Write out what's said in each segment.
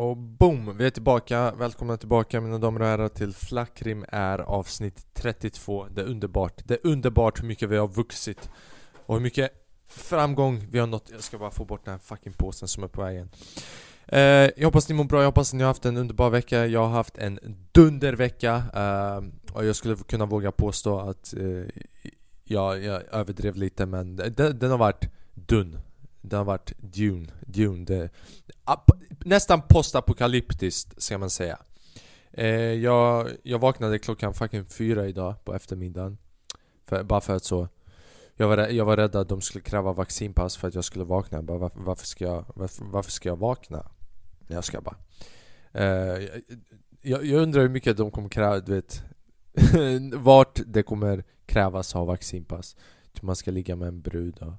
Och boom! Vi är tillbaka. Välkomna tillbaka mina damer och herrar till Flackrim är avsnitt 32. Det är underbart. Det är underbart hur mycket vi har vuxit. Och hur mycket framgång vi har nått. Jag ska bara få bort den här fucking påsen som är på vägen. Eh, jag hoppas ni mår bra, jag hoppas ni har haft en underbar vecka. Jag har haft en dundervecka. Eh, och jag skulle kunna våga påstå att eh, jag, jag överdrev lite men den, den har varit dun. Det har varit Dune, Dune det, Nästan postapokalyptiskt ska man säga. Eh, jag, jag vaknade klockan fucking fyra idag på eftermiddagen. För, Bara för att så jag var, jag var rädd att de skulle kräva vaccinpass för att jag skulle vakna. Bara, varför, varför, ska jag, varför, varför ska jag vakna? Jag ska bara. Eh, jag, jag undrar hur mycket de kommer kräva, du vet Vart det kommer krävas ha vaccinpass. Man ska ligga med en brud och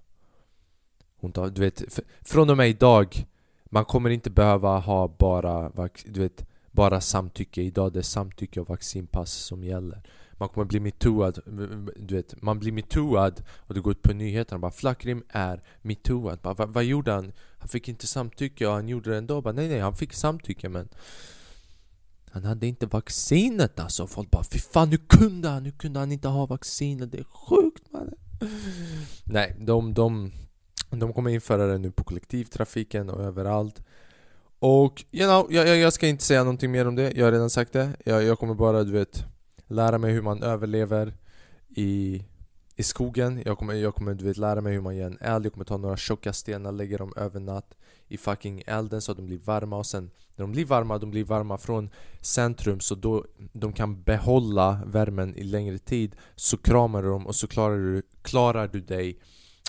hon tar, du vet, från och med idag Man kommer inte behöva ha bara, du vet, bara samtycke. Idag det är samtycke och vaccinpass som gäller. Man kommer bli metooad, du vet, man blir metooad och det går ut på nyheterna. Bara Flackrim är metooad, bara, vad, vad gjorde han? Han fick inte samtycke. Och han gjorde det ändå, bara, nej nej han fick samtycke men han hade inte vaccinet alltså, folk bara Fy fan hur kunde han? Hur kunde han inte ha vaccinet? Det är sjukt mannen. Nej, de, de, de kommer införa det nu på kollektivtrafiken och överallt. Och you know, jag, jag ska inte säga någonting mer om det, jag har redan sagt det. Jag, jag kommer bara du vet Lära mig hur man överlever i, i skogen. Jag kommer, jag kommer du vet, lära mig hur man gör en eld. Jag kommer ta några tjocka stenar, lägga dem över natt i fucking elden så att de blir varma. Och sen när de blir varma, de blir varma från centrum. Så då de kan behålla värmen i längre tid. Så kramar du dem och så klarar du, klarar du dig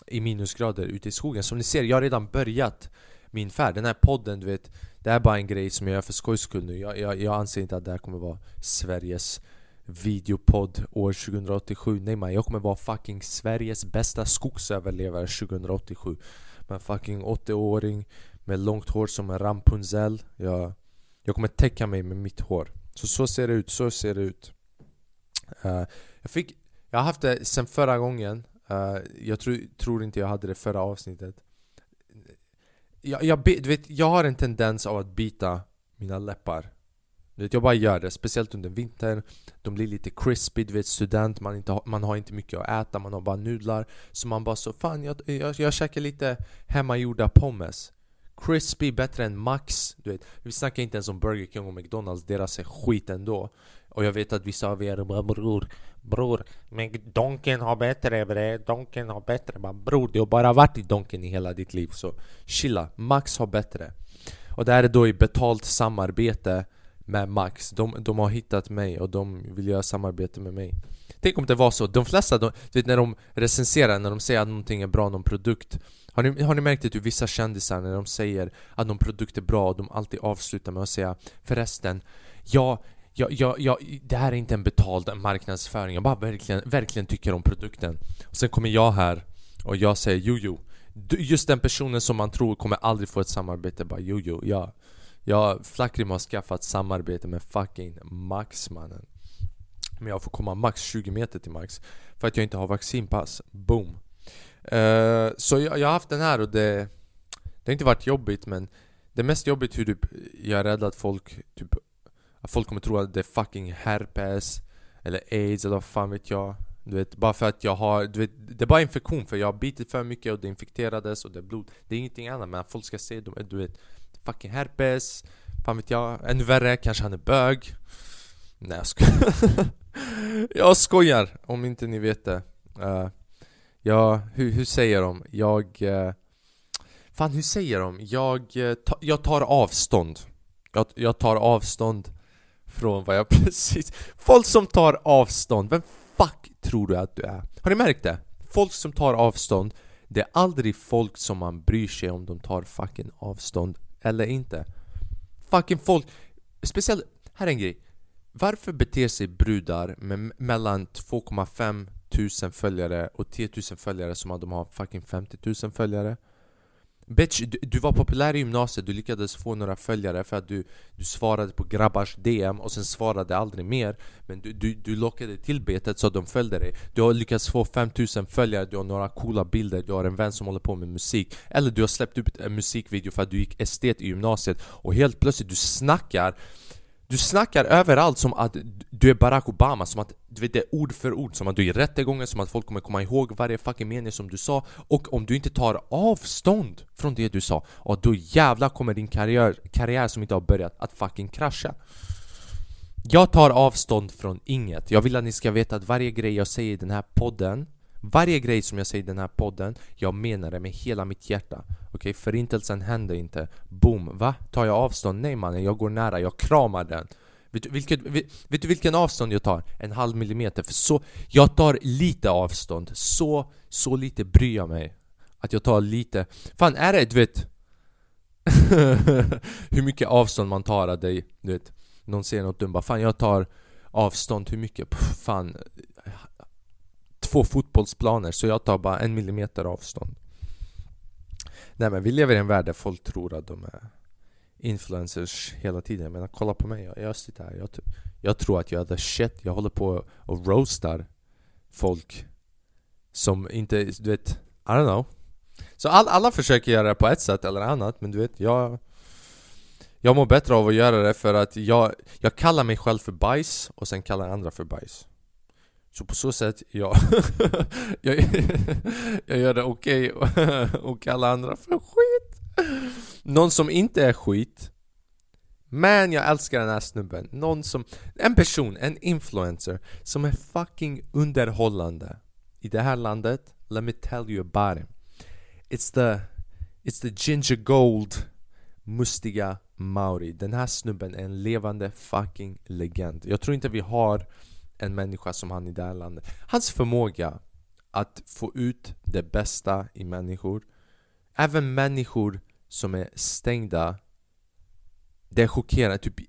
i minusgrader ute i skogen. Som ni ser, jag har redan börjat min färd. Den här podden, du vet, det är bara en grej som jag gör för skojs skull nu. Jag, jag, jag anser inte att det här kommer vara Sveriges videopodd år 2087. Nej man, jag kommer vara fucking Sveriges bästa skogsöverlevare 2087. Men fucking 80-åring med långt hår som en Rampunzel. Jag, jag kommer täcka mig med mitt hår. Så så ser det ut, så ser det ut. Uh, jag, fick, jag har haft det sen förra gången. Uh, jag tro, tror inte jag hade det förra avsnittet. Jag, jag, du vet, jag har en tendens av att bita mina läppar. Du vet, jag bara gör det, speciellt under vintern. De blir lite crispy, du vet student, man, inte ha, man har inte mycket att äta, man har bara nudlar. Så man bara så, fan jag, jag, jag käkar lite hemmagjorda pommes. Crispy bättre än Max, du vet. Vi snackar inte ens om Burger King och McDonalds, deras är skit ändå. Och jag vet att vissa av er bara bror Bror, men donken har bättre bre, Donken har bättre. Men Bror, du har bara varit i Donken i hela ditt liv så chilla, Max har bättre. Och det här är då i betalt samarbete med Max. De, de har hittat mig och de vill göra samarbete med mig. Tänk om det var så, de flesta, de, du vet när de recenserar, när de säger att någonting är bra, någon produkt. Har ni, har ni märkt att hur vissa kändisar när de säger att någon produkt är bra, de alltid avslutar med att säga Förresten, ja, jag, jag, jag, det här är inte en betald marknadsföring, jag bara verkligen, verkligen tycker om produkten. Och Sen kommer jag här och jag säger jo, jo Just den personen som man tror kommer aldrig få ett samarbete, bara jo, jo, ja jag, Flackrim har skaffat samarbete med fucking Max mannen Men jag får komma max 20 meter till Max För att jag inte har vaccinpass, boom. Uh, Så jag, jag, har haft den här och det Det har inte varit jobbigt men Det är mest jobbigt hur typ, jag är rädd att folk typ att folk kommer tro att det är fucking herpes Eller aids eller vad fan vet jag. Du vet, bara för att jag har, du vet, det är bara infektion för jag har bitit för mycket och det infekterades och det är blod. Det är ingenting annat men att folk ska se, du vet fucking herpes Fan vet jag, ännu värre, kanske han är bög. Nej jag skojar. Jag skojar, om inte ni vet det. Uh, Ja, hur, hur säger de? Jag... Uh, fan hur säger de? Jag, uh, ta, jag tar avstånd. Jag, jag tar avstånd från vad jag precis... Folk som tar avstånd, vem fuck tror du att du är? Har ni märkt det? Folk som tar avstånd Det är aldrig folk som man bryr sig om de tar fucking avstånd eller inte. Fucking folk, speciellt, här är en grej. Varför beter sig brudar med mellan 2,5 tusen följare och 10 000 följare som att de har fucking 50 000 följare? Bitch, du, du, var populär i gymnasiet, du lyckades få några följare för att du, du svarade på grabbars DM och sen svarade aldrig mer. Men du, du, du lockade till betet så att de följde dig. Du har lyckats få 5000 följare, du har några coola bilder, du har en vän som håller på med musik. Eller du har släppt upp en musikvideo för att du gick estet i gymnasiet Och helt plötsligt du snackar du snackar överallt som att du är Barack Obama, som att du vet det är ord för ord, som att du är i rättegången, som att folk kommer komma ihåg varje fucking mening som du sa. Och om du inte tar avstånd från det du sa, och då jävlar kommer din karriär, karriär som inte har börjat att fucking krascha. Jag tar avstånd från inget, jag vill att ni ska veta att varje grej jag säger i den här podden varje grej som jag säger i den här podden, jag menar det med hela mitt hjärta Okej, okay? förintelsen hände inte Boom, va? Tar jag avstånd? Nej mannen, jag går nära, jag kramar den Vet du, vilket, vet, vet, du vilken avstånd jag tar? En halv millimeter, för så Jag tar lite avstånd, så, så lite bryr jag mig Att jag tar lite Fan är det, du vet Hur mycket avstånd man tar av dig, du vet Någon säger något dumt bara Fan jag tar avstånd, hur mycket? Pff, fan två fotbollsplaner så jag tar bara en millimeter avstånd. Nej men vi lever i en värld där folk tror att de är influencers hela tiden. Jag menar kolla på mig, jag, jag sitter här jag, jag tror att jag är the shit. Jag håller på och roastar folk som inte, du vet, I don't know. Så all, alla försöker göra det på ett sätt eller annat men du vet, jag Jag mår bättre av att göra det för att jag, jag kallar mig själv för bajs och sen kallar andra för bajs så på så sätt, ja, jag, jag gör det okej okay och alla andra för skit. Någon som inte är skit. Men jag älskar den här snubben. Någon som, en person, en influencer Som är fucking underhållande I det här landet, let me tell you about him. It's the, it's the ginger gold Mustiga Mauri Den här snubben är en levande fucking legend. Jag tror inte vi har en människa som han i det här landet. Hans förmåga att få ut det bästa i människor, även människor som är stängda, det är chockerande. Typ,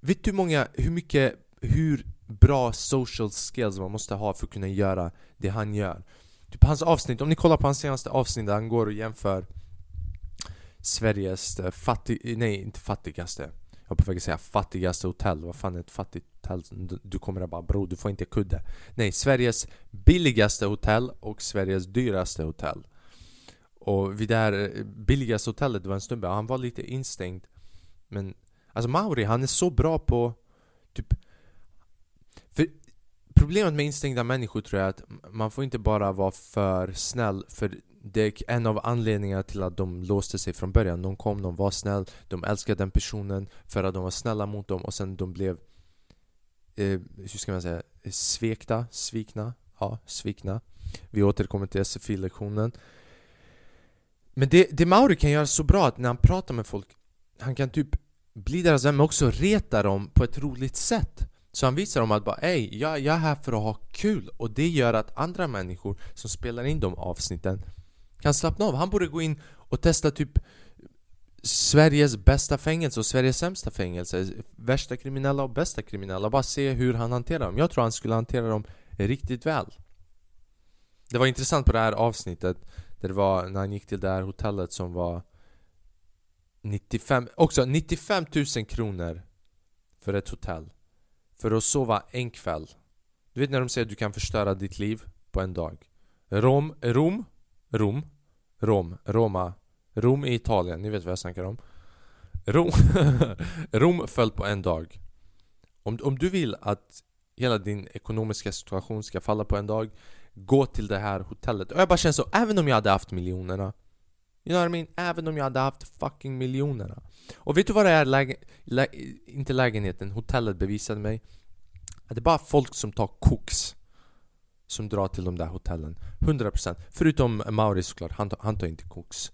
vet du hur många, hur mycket, hur bra social skills man måste ha för att kunna göra det han gör? Typ hans avsnitt, om ni kollar på hans senaste avsnitt där han går och jämför Sveriges eh, fattig, nej inte fattigaste var på väg att säga fattigaste hotell, vad fan är ett fattigt hotell? Du kommer där bara bro, du får inte kudde. Nej, Sveriges billigaste hotell och Sveriges dyraste hotell. Och vid det här eh, billigaste hotellet, det var en snubbe, han var lite instängd. Men Alltså Mauri, han är så bra på Typ Problemet med instängda människor tror jag är att man får inte bara vara för snäll För det är en av anledningarna till att de låste sig från början De kom, de var snäll, de älskade den personen för att de var snälla mot dem och sen de blev eh, hur ska man säga, svekta, svikna, ja, svikna. Vi återkommer till SFI-lektionen. Men det, det Mauri kan göra så bra att när han pratar med folk, han kan typ bli deras vän men också reta dem på ett roligt sätt. Så han visar dem att bara ey, jag, jag är här för att ha kul. Och det gör att andra människor som spelar in de avsnitten kan slappna av. Han borde gå in och testa typ Sveriges bästa fängelse och Sveriges sämsta fängelse Värsta kriminella och bästa kriminella. Bara se hur han hanterar dem. Jag tror han skulle hantera dem riktigt väl. Det var intressant på det här avsnittet Där det var när han gick till det här hotellet som var 95, också 95 000 kronor För ett hotell. För att sova en kväll. Du vet när de säger att du kan förstöra ditt liv på en dag. Rom, Rom, Rom, Rom, Roma Rom i Italien, ni vet vad jag snackar om. Rom, Rom föll på en dag. Om, om du vill att hela din ekonomiska situation ska falla på en dag Gå till det här hotellet. Och jag bara känner så, även om jag hade haft miljonerna. You know what I mean? Även om jag hade haft fucking miljonerna. Och vet du vad det är? Läge, lä, inte lägenheten, hotellet bevisade mig. Att det är bara folk som tar koks Som drar till de där hotellen. 100% Förutom Mauri såklart, han, han tar inte koks.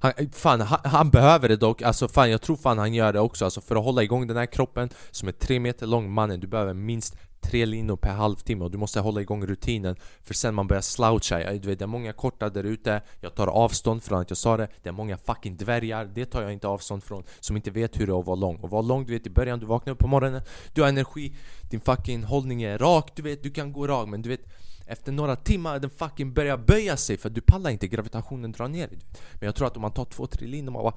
Han, fan, han, han, behöver det dock, alltså fan jag tror fan han gör det också. Alltså för att hålla igång den här kroppen som är tre meter lång mannen Du behöver minst tre linor per halvtimme och du måste hålla igång rutinen för sen man börjar sloucha, du vet det är många korta där ute. Jag tar avstånd från att jag sa det. Det är många fucking dvärgar, det tar jag inte avstånd från Som inte vet hur det är att vara lång. Och vara lång, du vet i början, du vaknar upp på morgonen Du har energi, din fucking hållning är rak, du vet, du kan gå rak men du vet efter några timmar den fucking börjar böja sig för du pallar inte, gravitationen drar ner dig. Men jag tror att om man tar två, tre linor man bara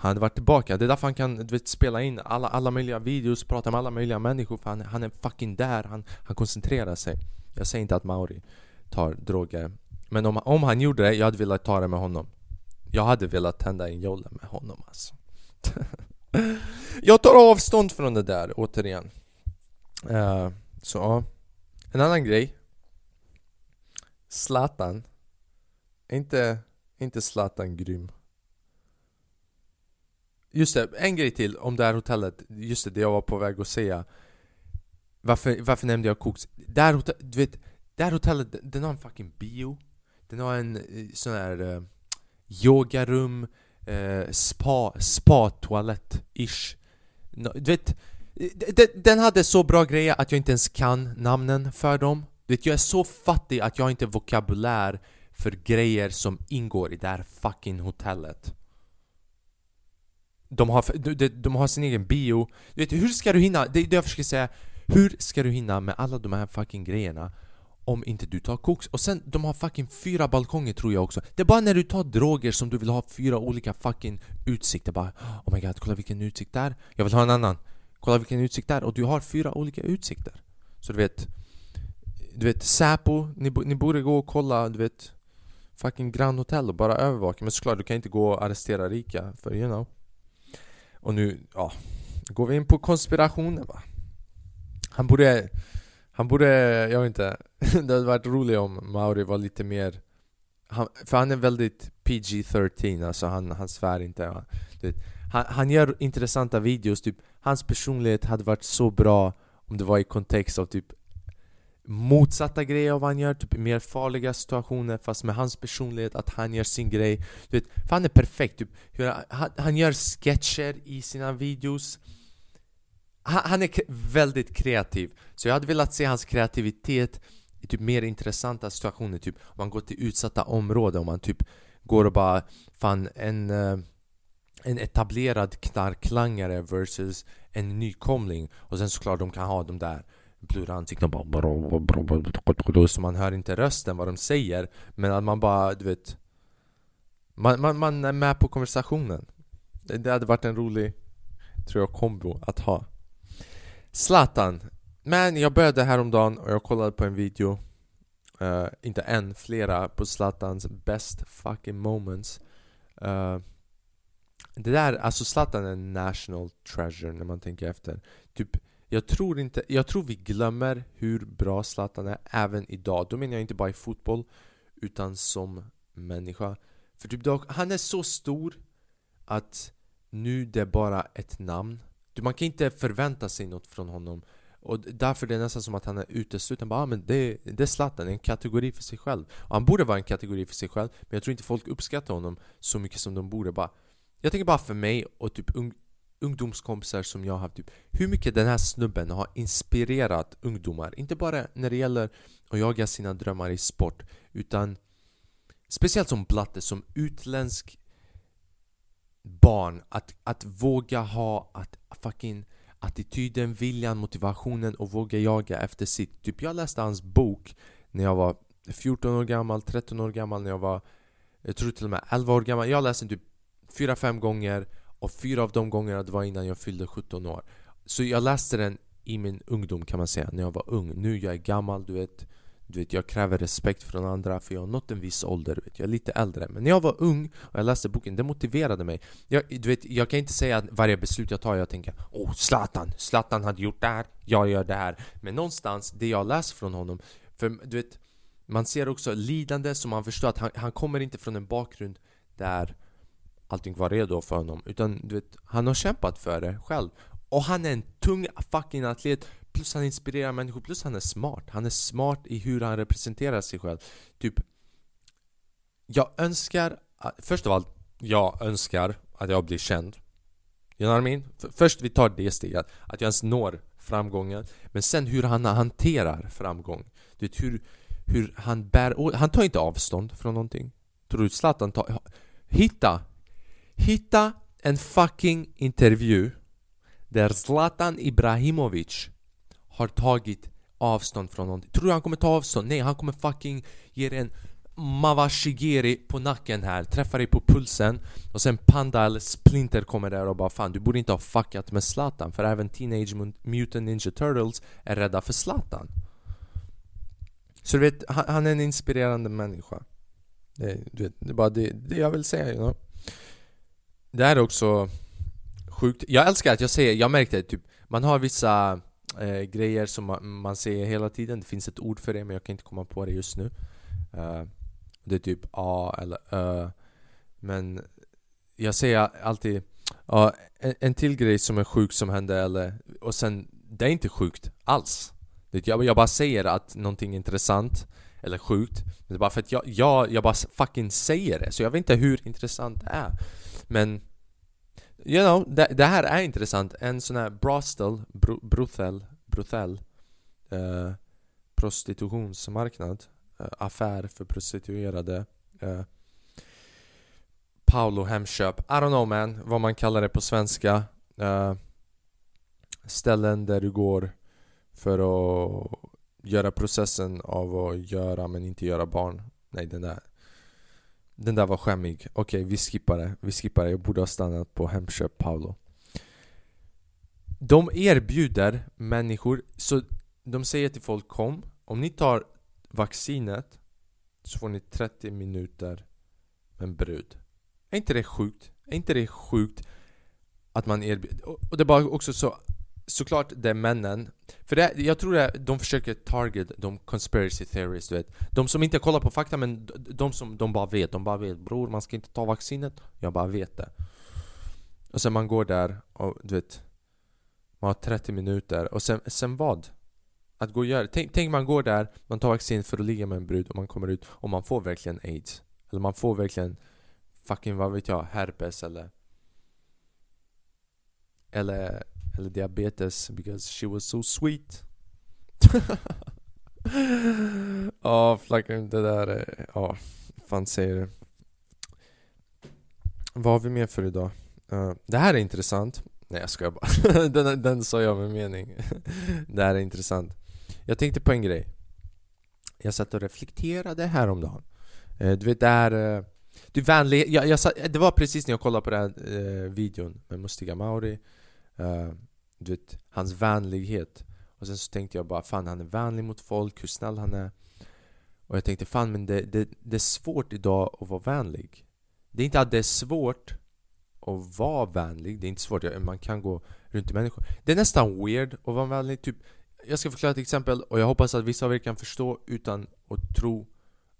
han hade varit tillbaka, det är därför han kan du vet, spela in alla, alla möjliga videos, prata med alla möjliga människor för han, han är fucking där, han, han koncentrerar sig. Jag säger inte att Mauri tar droger Men om, om han gjorde det, jag hade velat ta det med honom. Jag hade velat tända en jolle med honom alltså. Jag tar avstånd från det där, återigen. Uh, Så ja. En annan grej. Zlatan. Inte, inte Zlatan grym. Just det, en grej till om det här hotellet. Just det, det jag var på väg att säga. Varför, varför nämnde jag Cooks? Det här, hotellet, du vet, det här hotellet, den har en fucking bio. Den har en eh, sån här uh, yogarum uh, Spa, spa-toalett-ish Du vet den hade så bra grejer att jag inte ens kan namnen för dem. Du vet, jag är så fattig att jag inte har vokabulär för grejer som ingår i det här fucking hotellet de har, de, de har sin egen bio. Du vet, Hur ska du hinna? Det är det jag försöker säga. Hur ska du hinna med alla de här fucking grejerna om inte du tar koks? Och sen, de har fucking fyra balkonger tror jag också. Det är bara när du tar droger som du vill ha fyra olika fucking utsikter. Bara Oh my god, kolla vilken utsikt där. Jag vill ha en annan. Kolla vilken utsikt där. Och du har fyra olika utsikter. Så du vet Du vet Säpo, ni, ni borde gå och kolla du vet Fucking Grand Hotel och bara övervaka. Men såklart, du kan inte gå och arrestera rika för you know och nu, ja Går vi in på konspirationen va? Han borde Han borde, jag vet inte Det hade varit roligt om Mauri var lite mer han, För han är väldigt PG-13 alltså han, han svär inte. Han, han gör intressanta videos, typ Hans personlighet hade varit så bra om det var i kontext av typ motsatta grejer av vad han gör, typ mer farliga situationer fast med hans personlighet, att han gör sin grej. Du vet, för han är perfekt, typ, han, han gör sketcher i sina videos. Han, han, är väldigt kreativ, så jag hade velat se hans kreativitet i typ mer intressanta situationer, typ om man går till utsatta områden, om man typ går och bara Fan, en, eh, en etablerad knarklangare versus en nykomling. Och sen såklart de kan ha de där blurra ansikten bara Så man hör inte rösten, vad de säger Men att man bara, du vet man, man, man är med på konversationen. Det hade varit en rolig, tror jag, kombo att ha. Zlatan. Men jag började häromdagen och jag kollade på en video uh, Inte en, flera på Zlatans best fucking moments. Uh, Det där, alltså Zlatan är en national treasure när man tänker efter. Typ jag tror, inte, jag tror vi glömmer hur bra Zlatan är även idag. Då menar jag inte bara i fotboll utan som människa. För typ då, han är så stor att nu det är bara ett namn. Man kan inte förvänta sig något från honom. Och därför är det nästan som att han är utesluten. Bara, ah, men det, det är Zlatan, en kategori för sig själv. Och han borde vara en kategori för sig själv. Men jag tror inte folk uppskattar honom så mycket som de borde. Bara, jag tänker bara för mig och typ ungdomskompisar som jag har haft typ, Hur mycket den här snubben har inspirerat ungdomar? Inte bara när det gäller att jaga sina drömmar i sport Utan Speciellt som blatte, som utländsk barn. Att, att våga ha att fucking attityden, viljan, motivationen och våga jaga efter sitt. Typ jag läste hans bok när jag var 14 år gammal, 13 år gammal, när jag var Jag tror till och med 11 år gammal. Jag läste den typ 4-5 gånger och fyra av de gångerna det var innan jag fyllde 17 år. Så jag läste den i min ungdom kan man säga, när jag var ung. Nu jag är gammal, du vet. Du vet, jag kräver respekt från andra för jag har nått en viss ålder, du vet. jag är lite äldre. Men när jag var ung och jag läste boken, det motiverade mig. Jag, du vet, jag kan inte säga att varje beslut jag tar, jag tänker Åh, oh, Zlatan! Zlatan hade gjort det här, jag gör det här. Men någonstans, det jag läser från honom För du vet, man ser också lidande som man förstår att han, han kommer inte från en bakgrund där allting var redo för honom. Utan du vet, han har kämpat för det själv. Och han är en tung fucking atlet. Plus han inspirerar människor, plus han är smart. Han är smart i hur han representerar sig själv. Typ Jag önskar, ah, först av allt Jag önskar att jag blir känd. You know what I mean? Först vi tar det steget, att jag ens når framgången. Men sen hur han hanterar framgång. Du vet hur, hur han bär Han tar inte avstånd från någonting. Tror du Zlatan tar... Hitta! Hitta en fucking intervju där Zlatan Ibrahimovic har tagit avstånd från någonting. Tror du han kommer ta avstånd? Nej, han kommer fucking ge dig en Mawashigiri på nacken här, träffa dig på pulsen och sen Panda eller Splinter kommer där och bara fan du borde inte ha fuckat med Zlatan för även Teenage Mutant Ninja Turtles är rädda för Zlatan. Så du vet, han, han är en inspirerande människa. Det, du vet, det är bara det, det jag vill säga, you know? Det här är också sjukt. Jag älskar att jag säger, jag märkte det typ, man har vissa eh, grejer som man, man säger hela tiden. Det finns ett ord för det men jag kan inte komma på det just nu. Uh, det är typ A eller Ö. Men jag säger alltid ja, en, en till grej som är sjuk som hände eller och sen det är inte sjukt alls. Jag, jag bara säger att någonting är intressant eller sjukt. Det är bara för att jag, jag, jag bara fucking säger det. Så jag vet inte hur intressant det är. Men You know, det, det här är intressant. En sån här brostel, br brothel, brothel uh, eh, prostitutionsmarknad, uh, affär för prostituerade. Uh, Paolo Hemköp, I don't know man, vad man kallar det på svenska. Uh, ställen där du går för att göra processen av att göra men inte göra barn. Nej, den där den där var skämmig. Okej, okay, vi skippar det. Vi skippar det. Jag borde ha stannat på Hemköp Paolo. De erbjuder människor, så de säger till folk kom, om ni tar vaccinet så får ni 30 minuter med en brud. Är inte det sjukt? Är inte det sjukt att man erbjuder... Och det är bara också så såklart det är männen. För det, jag tror att de försöker target de conspiracy theories du vet. De som inte kollar på fakta men de som de bara vet. De bara vet bror man ska inte ta vaccinet. Jag bara vet det. Och sen man går där och du vet Man har 30 minuter. Och sen, sen vad? Att gå och göra tänk, tänk man går där Man tar vaccin för att ligga med en brud och man kommer ut och man får verkligen aids. Eller man får verkligen Fucking vad vet jag, herpes eller Eller eller diabetes because she was so sweet. Ja, oh, flackar det där Ja, oh, fan säger du? Vad har vi mer för idag? Uh, det här är intressant. Nej jag skojar bara, den, den sa jag med mening. Det här är intressant. Jag tänkte på en grej. Jag satt och reflekterade häromdagen. Uh, Du vet det här eh, uh, du vänlig, jag, jag, det var precis när jag kollade på den här uh, videon med Mustiga Mauri. Uh, du vet, hans vänlighet. Och sen så tänkte jag bara fan han är vänlig mot folk, hur snäll han är. Och jag tänkte fan men det, det, det är svårt idag att vara vänlig. Det är inte att det är svårt att vara vänlig, det är inte svårt, man kan gå runt i människor. Det är nästan weird att vara vänlig, typ Jag ska förklara ett exempel och jag hoppas att vissa av er kan förstå utan att tro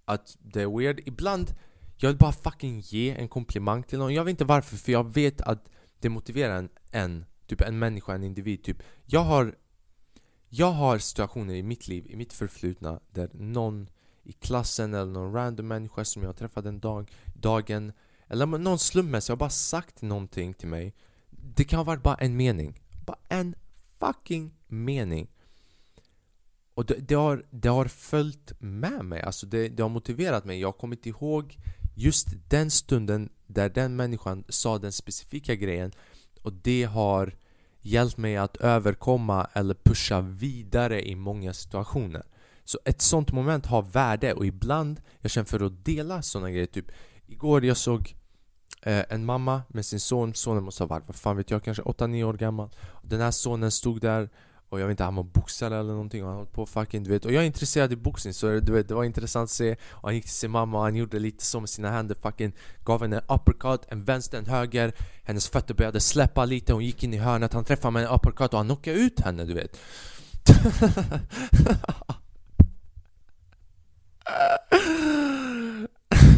att det är weird. Ibland, jag vill bara fucking ge en komplimang till någon. Jag vet inte varför, för jag vet att det motiverar en, en Typ en människa, en individ. Typ, jag har jag har situationer i mitt liv, i mitt förflutna där någon i klassen eller någon random människa som jag träffade den dag, dagen eller någon slumpmässigt har bara sagt någonting till mig. Det kan ha varit bara en mening. Bara en fucking mening. Och det, det har, det har följt med mig, alltså det, det har motiverat mig. Jag har kommit ihåg just den stunden där den människan sa den specifika grejen och det har hjälpt mig att överkomma eller pusha vidare i många situationer. Så ett sånt moment har värde och ibland, jag känner för att dela såna grejer, typ Igår jag såg eh, en mamma med sin son, sonen måste ha varit, vad fan vet jag, kanske 8-9 år gammal. Den här sonen stod där och jag vet inte, han var boxare eller någonting. Och han höll på fucking du vet. Och jag är intresserad i boxning så du vet, det var intressant att se. Och han gick till sin mamma och han gjorde lite så med sina händer fucking Gav henne en uppercut, en vänster, en höger. Hennes fötter började släppa lite, hon gick in i hörnet Han träffade med en uppercut och han knockade ut henne du vet.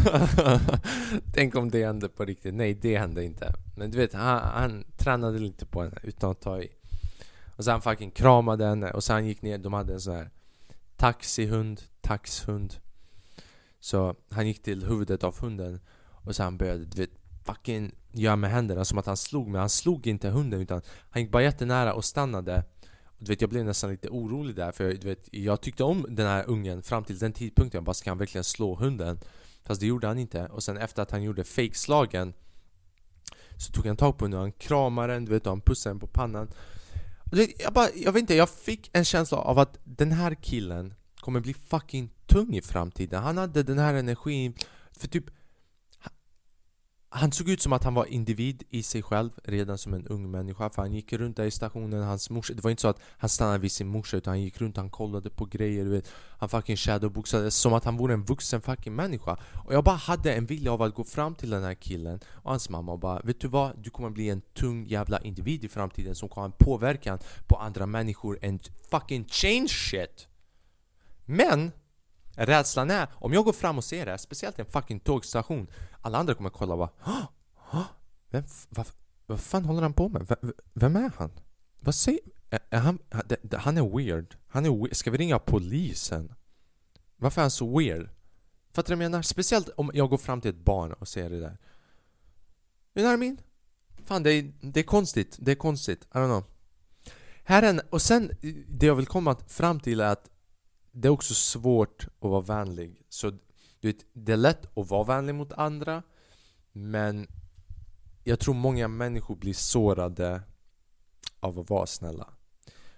Tänk om det hände på riktigt, nej det hände inte. Men du vet, han, han tränade lite på henne utan att ta i och sen fucking kramade henne och sen gick ner, de hade en sån här taxihund, taxhund Så han gick till huvudet av hunden och sen började du vet fucking göra med händerna som att han slog mig. Han slog inte hunden utan han gick bara jättenära och stannade. Och du vet, jag blev nästan lite orolig där för du vet, jag tyckte om den här ungen fram till den tidpunkten. Jag bara, ska han verkligen slå hunden? Fast det gjorde han inte. Och sen efter att han gjorde fake-slagen så tog han tag på henne och han kramade den, du vet, och han pussade den på pannan. Jag, bara, jag vet inte, jag fick en känsla av att den här killen kommer bli fucking tung i framtiden. Han hade den här energin, för typ han såg ut som att han var individ i sig själv redan som en ung människa för han gick runt där i stationen, hans morsa, det var inte så att han stannade vid sin morsa utan han gick runt, han kollade på grejer, du vet. Han fucking shadowboxade som att han vore en vuxen fucking människa. Och jag bara hade en vilja av att gå fram till den här killen och hans mamma och bara Vet du vad? Du kommer bli en tung jävla individ i framtiden som kommer ha en påverkan på andra människor and fucking change shit. Men Rädslan är, om jag går fram och ser det, speciellt i en fucking tågstation Alla andra kommer kolla och bara Vem, vad, vad fan håller han på med? V vem är han? Vad säger... Är, är han, han är weird Han är weird. Ska vi ringa polisen? Varför är han så weird? Fattar du vad jag menar? Speciellt om jag går fram till ett barn och ser det där You know what I mean? Fan, det är, det är konstigt, det är konstigt, I don't know Här är en, och sen, det jag vill komma fram till är att det är också svårt att vara vänlig. Så du vet, det är lätt att vara vänlig mot andra men jag tror många människor blir sårade av att vara snälla.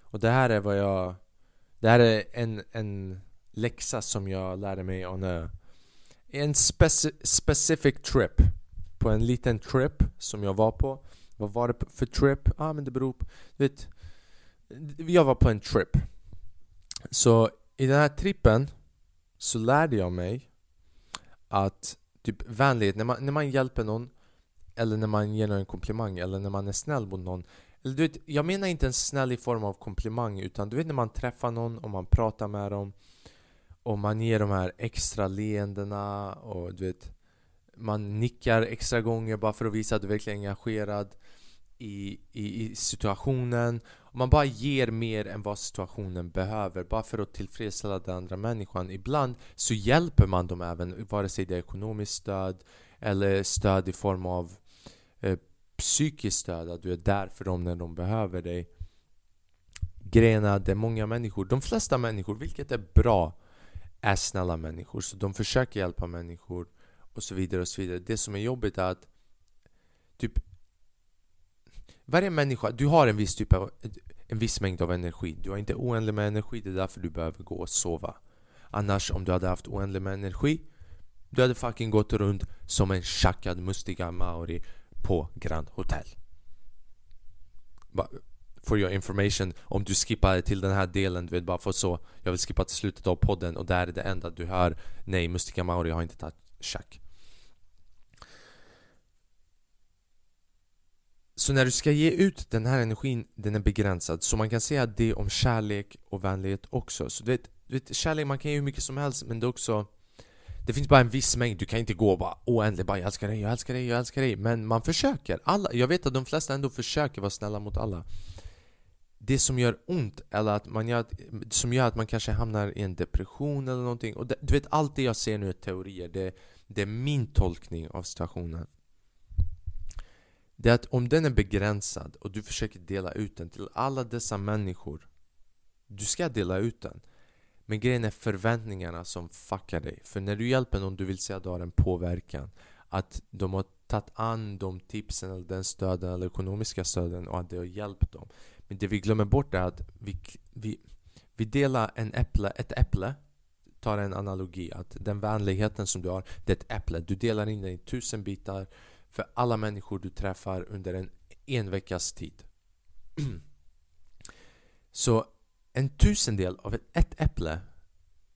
Och det här är vad jag... Det här är en, en läxa som jag lärde mig on a, en speci specific trip. På en liten trip som jag var på. Vad var det för trip? Ja ah, men det beror på... Du vet, jag var på en trip. Så i den här trippen så lärde jag mig att typ vänlighet, när man, när man hjälper någon eller när man ger någon en komplimang eller när man är snäll mot någon. Eller du vet, jag menar inte en snäll i form av komplimang utan du vet när man träffar någon och man pratar med dem och man ger de här extra leendena och du vet man nickar extra gånger bara för att visa att du verkligen är engagerad i, i, i situationen man bara ger mer än vad situationen behöver bara för att tillfredsställa den andra människan. Ibland så hjälper man dem även, vare sig det är ekonomiskt stöd eller stöd i form av eh, psykiskt stöd, att du är där för dem när de behöver dig. Grejen är att det är många människor, de flesta människor, vilket är bra, är snälla människor. Så de försöker hjälpa människor och så vidare och så vidare. Det som är jobbigt är att typ varje människa, du har en viss typ av en viss mängd av energi. Du har inte oändligt med energi, det är därför du behöver gå och sova. Annars om du hade haft oändligt med energi du hade fucking gått runt som en tjackad mustiga maori på Grand Hotel. For your information, om du skippar till den här delen, du vet bara för så Jag vill skippa till slutet av podden och där är det enda du hör Nej, mustiga Maori har inte tagit tjack Så när du ska ge ut den här energin, den är begränsad. Så man kan säga det om kärlek och vänlighet också. Så du vet, du vet kärlek, man kan ge hur mycket som helst men det är också det finns bara en viss mängd, du kan inte gå och bara oändligt bara jag älskar dig, jag älskar dig, jag älskar dig. Men man försöker, alla, jag vet att de flesta ändå försöker vara snälla mot alla. Det som gör ont, eller att man gör, som gör att man kanske hamnar i en depression eller någonting. Och det, Du vet allt det jag ser nu är teorier, det, det är min tolkning av situationen det är att om den är begränsad och du försöker dela ut den till alla dessa människor Du ska dela ut den. Men grejen är förväntningarna som fuckar dig. För när du hjälper någon, du vill säga att du har en påverkan. Att de har tagit an de tipsen, eller den stöden eller ekonomiska stöden och att det har hjälpt dem. Men det vi glömmer bort är att vi, vi, vi delar en äpple, ett äpple. Tar en analogi att den vänligheten som du har, det är ett äpple. Du delar in den i tusen bitar för alla människor du träffar under en en veckas tid. Så en tusendel av ett äpple,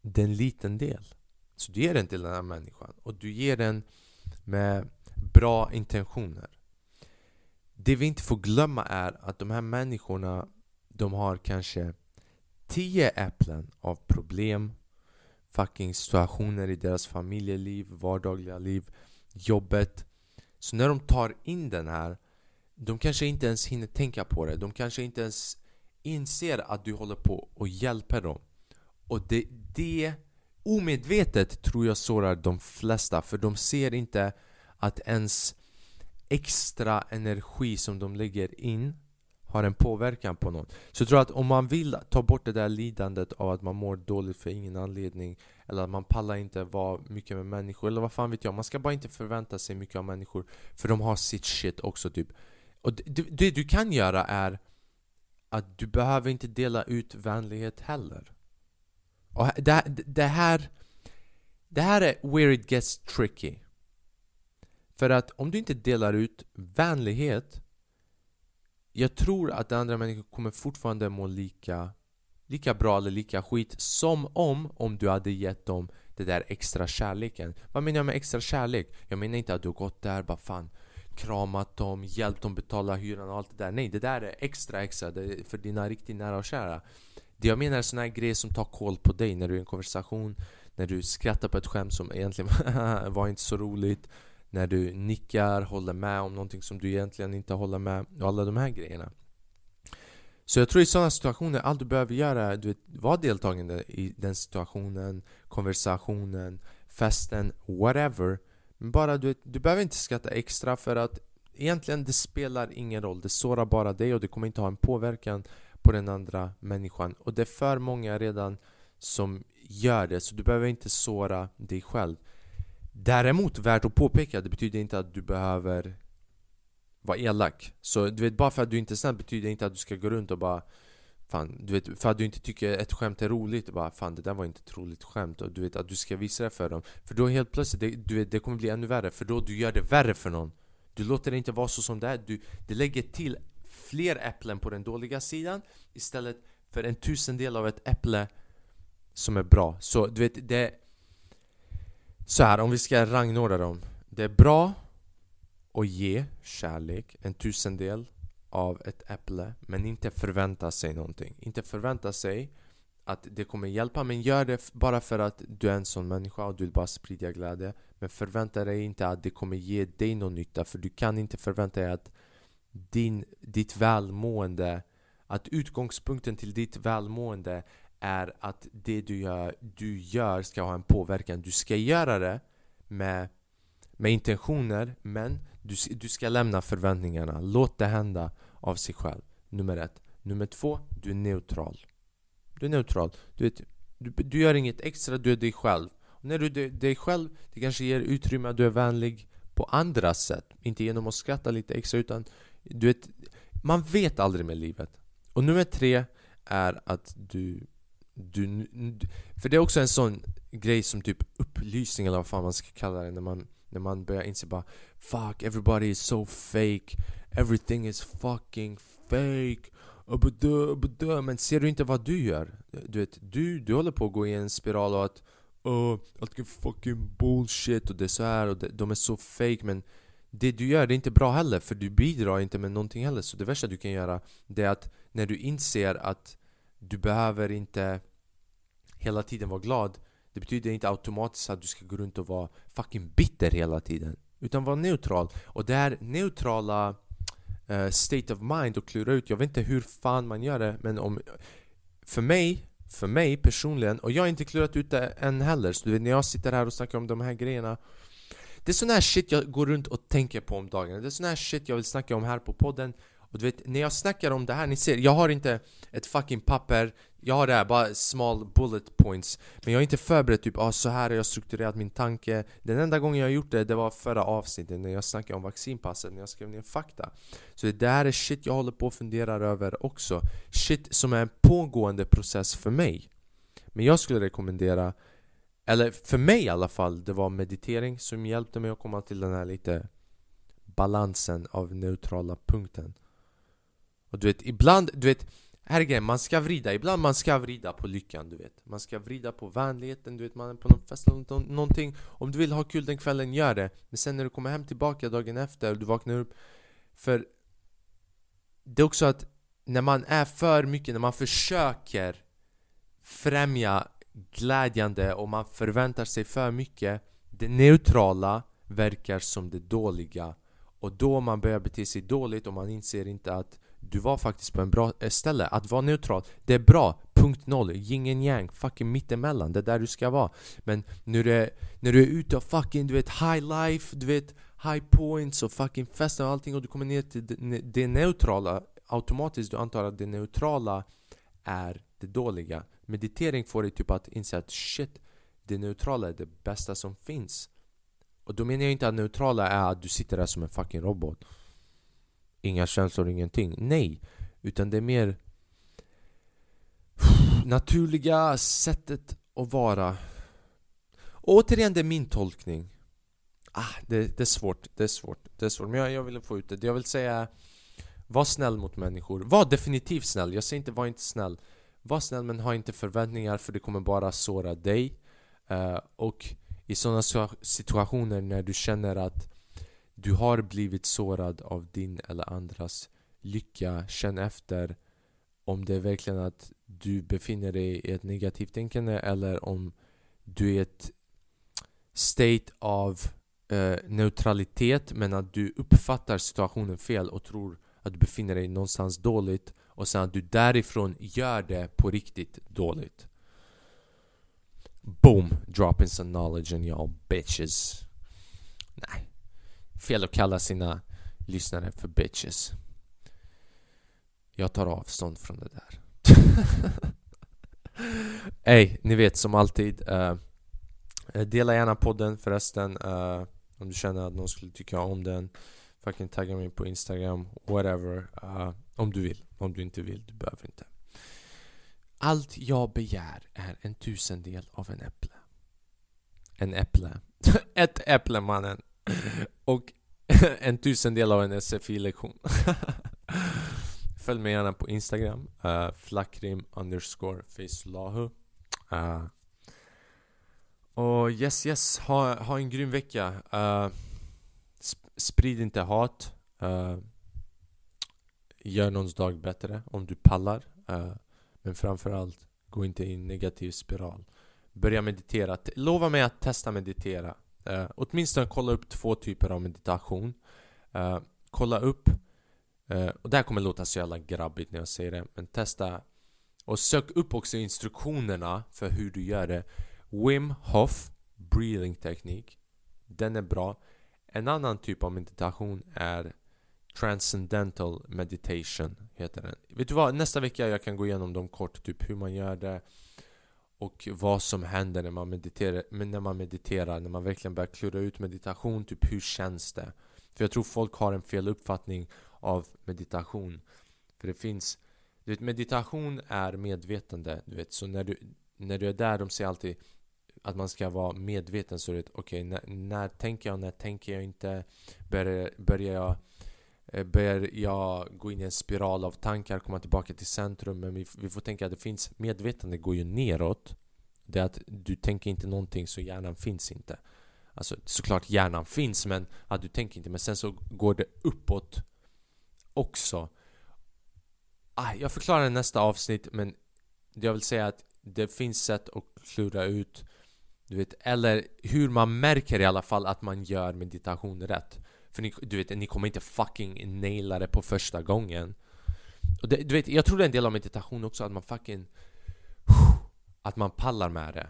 det är en liten del. Så du ger den till den här människan och du ger den med bra intentioner. Det vi inte får glömma är att de här människorna de har kanske tio äpplen av problem fucking situationer i deras familjeliv, vardagliga liv, jobbet så när de tar in den här De kanske inte ens hinner tänka på det. De kanske inte ens inser att du håller på och hjälper dem. Och det, det omedvetet tror jag sårar de flesta För de ser inte att ens extra energi som de lägger in har en påverkan på någon. Så jag tror att om man vill ta bort det där lidandet av att man mår dåligt för ingen anledning Eller att man pallar inte vara mycket med människor, eller vad fan vet jag Man ska bara inte förvänta sig mycket av människor För de har sitt shit också typ. Och det, det du kan göra är Att du behöver inte dela ut vänlighet heller. Och det, det här Det här är where it gets tricky. För att om du inte delar ut vänlighet jag tror att andra människor kommer fortfarande må lika, lika bra eller lika skit som om, om du hade gett dem det där extra kärleken. Vad menar jag med extra kärlek? Jag menar inte att du har gått där bara fan kramat dem, hjälpt dem betala hyran och allt det där. Nej, det där är extra extra det är för dina riktigt nära och kära. Det jag menar är såna här grejer som tar koll på dig när du är i en konversation, när du skrattar på ett skämt som egentligen var inte så roligt när du nickar, håller med om någonting som du egentligen inte håller med och alla de här grejerna. Så jag tror i sådana situationer, allt du behöver göra är att vara deltagande i den situationen, konversationen, festen, whatever. Men bara du, du behöver inte skratta extra för att egentligen det spelar ingen roll. Det sårar bara dig och det kommer inte ha en påverkan på den andra människan. Och det är för många redan som gör det, så du behöver inte såra dig själv. Däremot, värt att påpeka, det betyder inte att du behöver vara elak. Så du vet, bara för att du inte är snäll betyder inte att du ska gå runt och bara Fan, du vet, för att du inte tycker ett skämt är roligt och bara Fan det där var inte ett roligt skämt. Och du vet att du ska visa det för dem. För då helt plötsligt, det, du vet, det kommer bli ännu värre. För då du gör det värre för någon. Du låter det inte vara så som det är, du, det lägger till fler äpplen på den dåliga sidan Istället för en tusendel av ett äpple som är bra. Så du vet, det så här, om vi ska rangordna dem. Det är bra att ge kärlek, en tusendel av ett äpple, men inte förvänta sig någonting. Inte förvänta sig att det kommer hjälpa, men gör det bara för att du är en sån människa och du vill bara sprida glädje. Men förvänta dig inte att det kommer ge dig någon nytta, för du kan inte förvänta dig att din, ditt välmående, att utgångspunkten till ditt välmående är att det du gör, du gör ska ha en påverkan. Du ska göra det med, med intentioner men du, du ska lämna förväntningarna. Låt det hända av sig själv. Nummer ett. Nummer två, du är neutral. Du är neutral. Du, vet, du, du gör inget extra, du är dig själv. Och när du är dig själv, det kanske ger utrymme att du är vänlig på andra sätt. Inte genom att skratta lite extra utan du vet, man vet aldrig med livet. Och nummer tre är att du du, för det är också en sån grej som typ upplysning eller vad fan man ska kalla det när man, när man börjar inse bara Fuck, everybody is so fake. Everything is fucking fake. Men ser du inte vad du gör? Du vet, du, du håller på att gå i en spiral och att uh, Allt är fucking bullshit och det är så här och det, de är så fake. Men det du gör det är inte bra heller för du bidrar inte med någonting heller. Så det värsta du kan göra det är att när du inser att du behöver inte hela tiden vara glad Det betyder inte automatiskt att du ska gå runt och vara fucking bitter hela tiden Utan vara neutral. Och det här neutrala uh, state of mind och klura ut Jag vet inte hur fan man gör det men om För mig, för mig personligen Och jag har inte klurat ut det än heller Så du vet när jag sitter här och snackar om de här grejerna Det är sån här shit jag går runt och tänker på om dagen. Det är sån här shit jag vill snacka om här på podden och du vet, när jag snackar om det här, ni ser, jag har inte ett fucking papper. Jag har det här, bara small bullet points. Men jag har inte förberett typ, ah, så här har jag strukturerat min tanke. Den enda gången jag har gjort det, det var förra avsnittet när jag snackade om vaccinpasset, när jag skrev ner fakta. Så det här är shit jag håller på och funderar över också. Shit som är en pågående process för mig. Men jag skulle rekommendera Eller för mig i alla fall, det var meditering som hjälpte mig att komma till den här lite balansen av neutrala punkten och du vet, ibland, du vet här är grejen, man ska vrida, ibland man ska vrida på lyckan du vet. Man ska vrida på vänligheten, du vet man är på någon fest eller någonting. Om du vill ha kul den kvällen, gör det. Men sen när du kommer hem tillbaka dagen efter, och du vaknar upp För Det är också att när man är för mycket, när man försöker främja glädjande och man förväntar sig för mycket Det neutrala verkar som det dåliga. Och då man börjar bete sig dåligt och man inser inte att du var faktiskt på en bra eh, ställe. Att vara neutral, det är bra. Punkt noll. Yin yang. Fucking mittemellan. Det är där du ska vara. Men när du är, när du är ute och fucking, du vet, high life, du vet, high points och fucking festen och allting och du kommer ner till det, det neutrala automatiskt du antar att det neutrala är det dåliga Meditering får dig typ att inse att shit Det neutrala är det bästa som finns Och då menar jag inte att neutrala är att du sitter där som en fucking robot Inga känslor, ingenting. Nej! Utan det är mer Naturliga sättet att vara. Återigen, det är min tolkning. Ah, det, det, är svårt, det är svårt, det är svårt. Men jag, jag vill få ut det, det jag vill säga Var snäll mot människor, var definitivt snäll. Jag säger inte var inte snäll. Var snäll men ha inte förväntningar för det kommer bara såra dig. Uh, Och i sådana situationer när du känner att du har blivit sårad av din eller andras lycka Känn efter om det är verkligen att du befinner dig i ett negativt tänkande eller om du är i ett state av eh, neutralitet men att du uppfattar situationen fel och tror att du befinner dig någonstans dåligt och sen att du därifrån gör det på riktigt dåligt. Boom! Dropping some knowledge in y'all bitches. Nej. Fel att kalla sina lyssnare för bitches. Jag tar avstånd från det där. Ey, ni vet som alltid. Uh, dela gärna podden förresten. Uh, om du känner att någon skulle tycka om den Fucking tagga mig på Instagram, whatever uh, Om du vill, om du inte vill, du behöver inte Allt jag begär är en tusendel av en äpple En äpple Ett äpple mannen och en tusendel av en SFI-lektion Följ mig gärna på Instagram eh, uh, Flakrim underscore facelahu. Uh, och yes yes, ha, ha en grym vecka. Uh, sp Sprid inte hat. Uh, Gör någons dag bättre om du pallar. Uh, Men framförallt, gå inte i en negativ spiral. Börja meditera, lova mig att testa meditera uh, Åtminstone kolla upp två typer av meditation. Uh, Kolla upp eh, Och det här kommer låta så jävla grabbigt när jag säger det Men testa. Och sök upp också instruktionerna för hur du gör det. Wim Hof breathing teknik Den är bra. En annan typ av meditation är Transcendental meditation heter den. Vet du vad? Nästa vecka jag kan gå igenom dem kort Typ hur man gör det. Och vad som händer när man mediterar När man mediterar När man verkligen börjar klura ut meditation Typ hur känns det? För jag tror folk har en fel uppfattning av meditation För det finns du vet, meditation är medvetande, du vet, så när du, när du är där, de säger alltid att man ska vara medveten så du vet, okej, okay, när, när, tänker jag, när tänker jag inte? Börjar, börjar jag Eh, börjar jag gå in i en spiral av tankar, komma tillbaka till centrum. Men vi, vi får tänka att det finns Medvetande går ju neråt. Det är att du tänker inte någonting så hjärnan finns inte. Alltså såklart hjärnan finns men att du tänker inte. Men sen så går det uppåt också. Ah, Jag förklarar i nästa avsnitt men Jag vill säga att det finns sätt att klura ut du vet, eller hur man märker i alla fall att man gör meditation rätt. För ni, du vet, ni kommer inte fucking naila det på första gången. Och det, du vet, jag tror det är en del av meditation också att man fucking Att man pallar med det.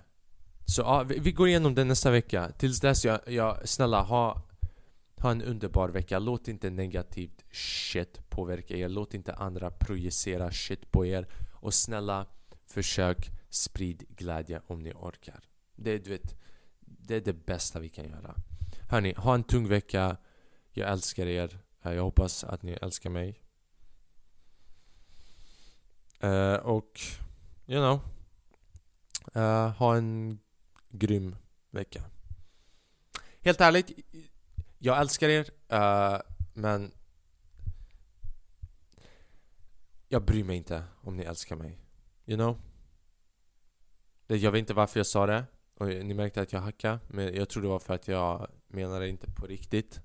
Så ja, vi, vi går igenom det nästa vecka. Tills dess, jag, jag, snälla ha Ha en underbar vecka, låt inte negativt shit påverka er. Låt inte andra projicera shit på er. Och snälla, försök sprid glädje om ni orkar. Det, du vet, det är det bästa vi kan göra. Hörni, ha en tung vecka. Jag älskar er. Eh, jag hoppas att ni älskar mig. Uh, och, you know. Uh, ha en grym vecka. Helt ärligt, jag älskar er. Uh, men jag bryr mig inte om ni älskar mig. You know? Jag vet inte varför jag sa det. Och ni märkte att jag hackade, men jag tror det var för att jag menade det inte på riktigt.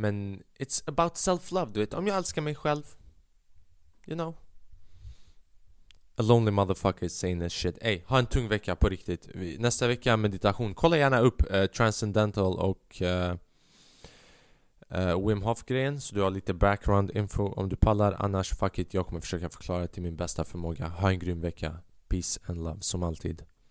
Men it's about self-love, du vet. Om jag älskar mig själv, you know. A lonely motherfucker is saying this shit. Ey, ha en tung vecka på riktigt. Nästa vecka meditation. Kolla gärna upp uh, Transcendental och uh, uh, Wim Hof-grejen så du har lite background info om du pallar. Annars, fuck it. Jag kommer försöka förklara till min bästa förmåga. Ha en grym vecka. Peace and love, som alltid.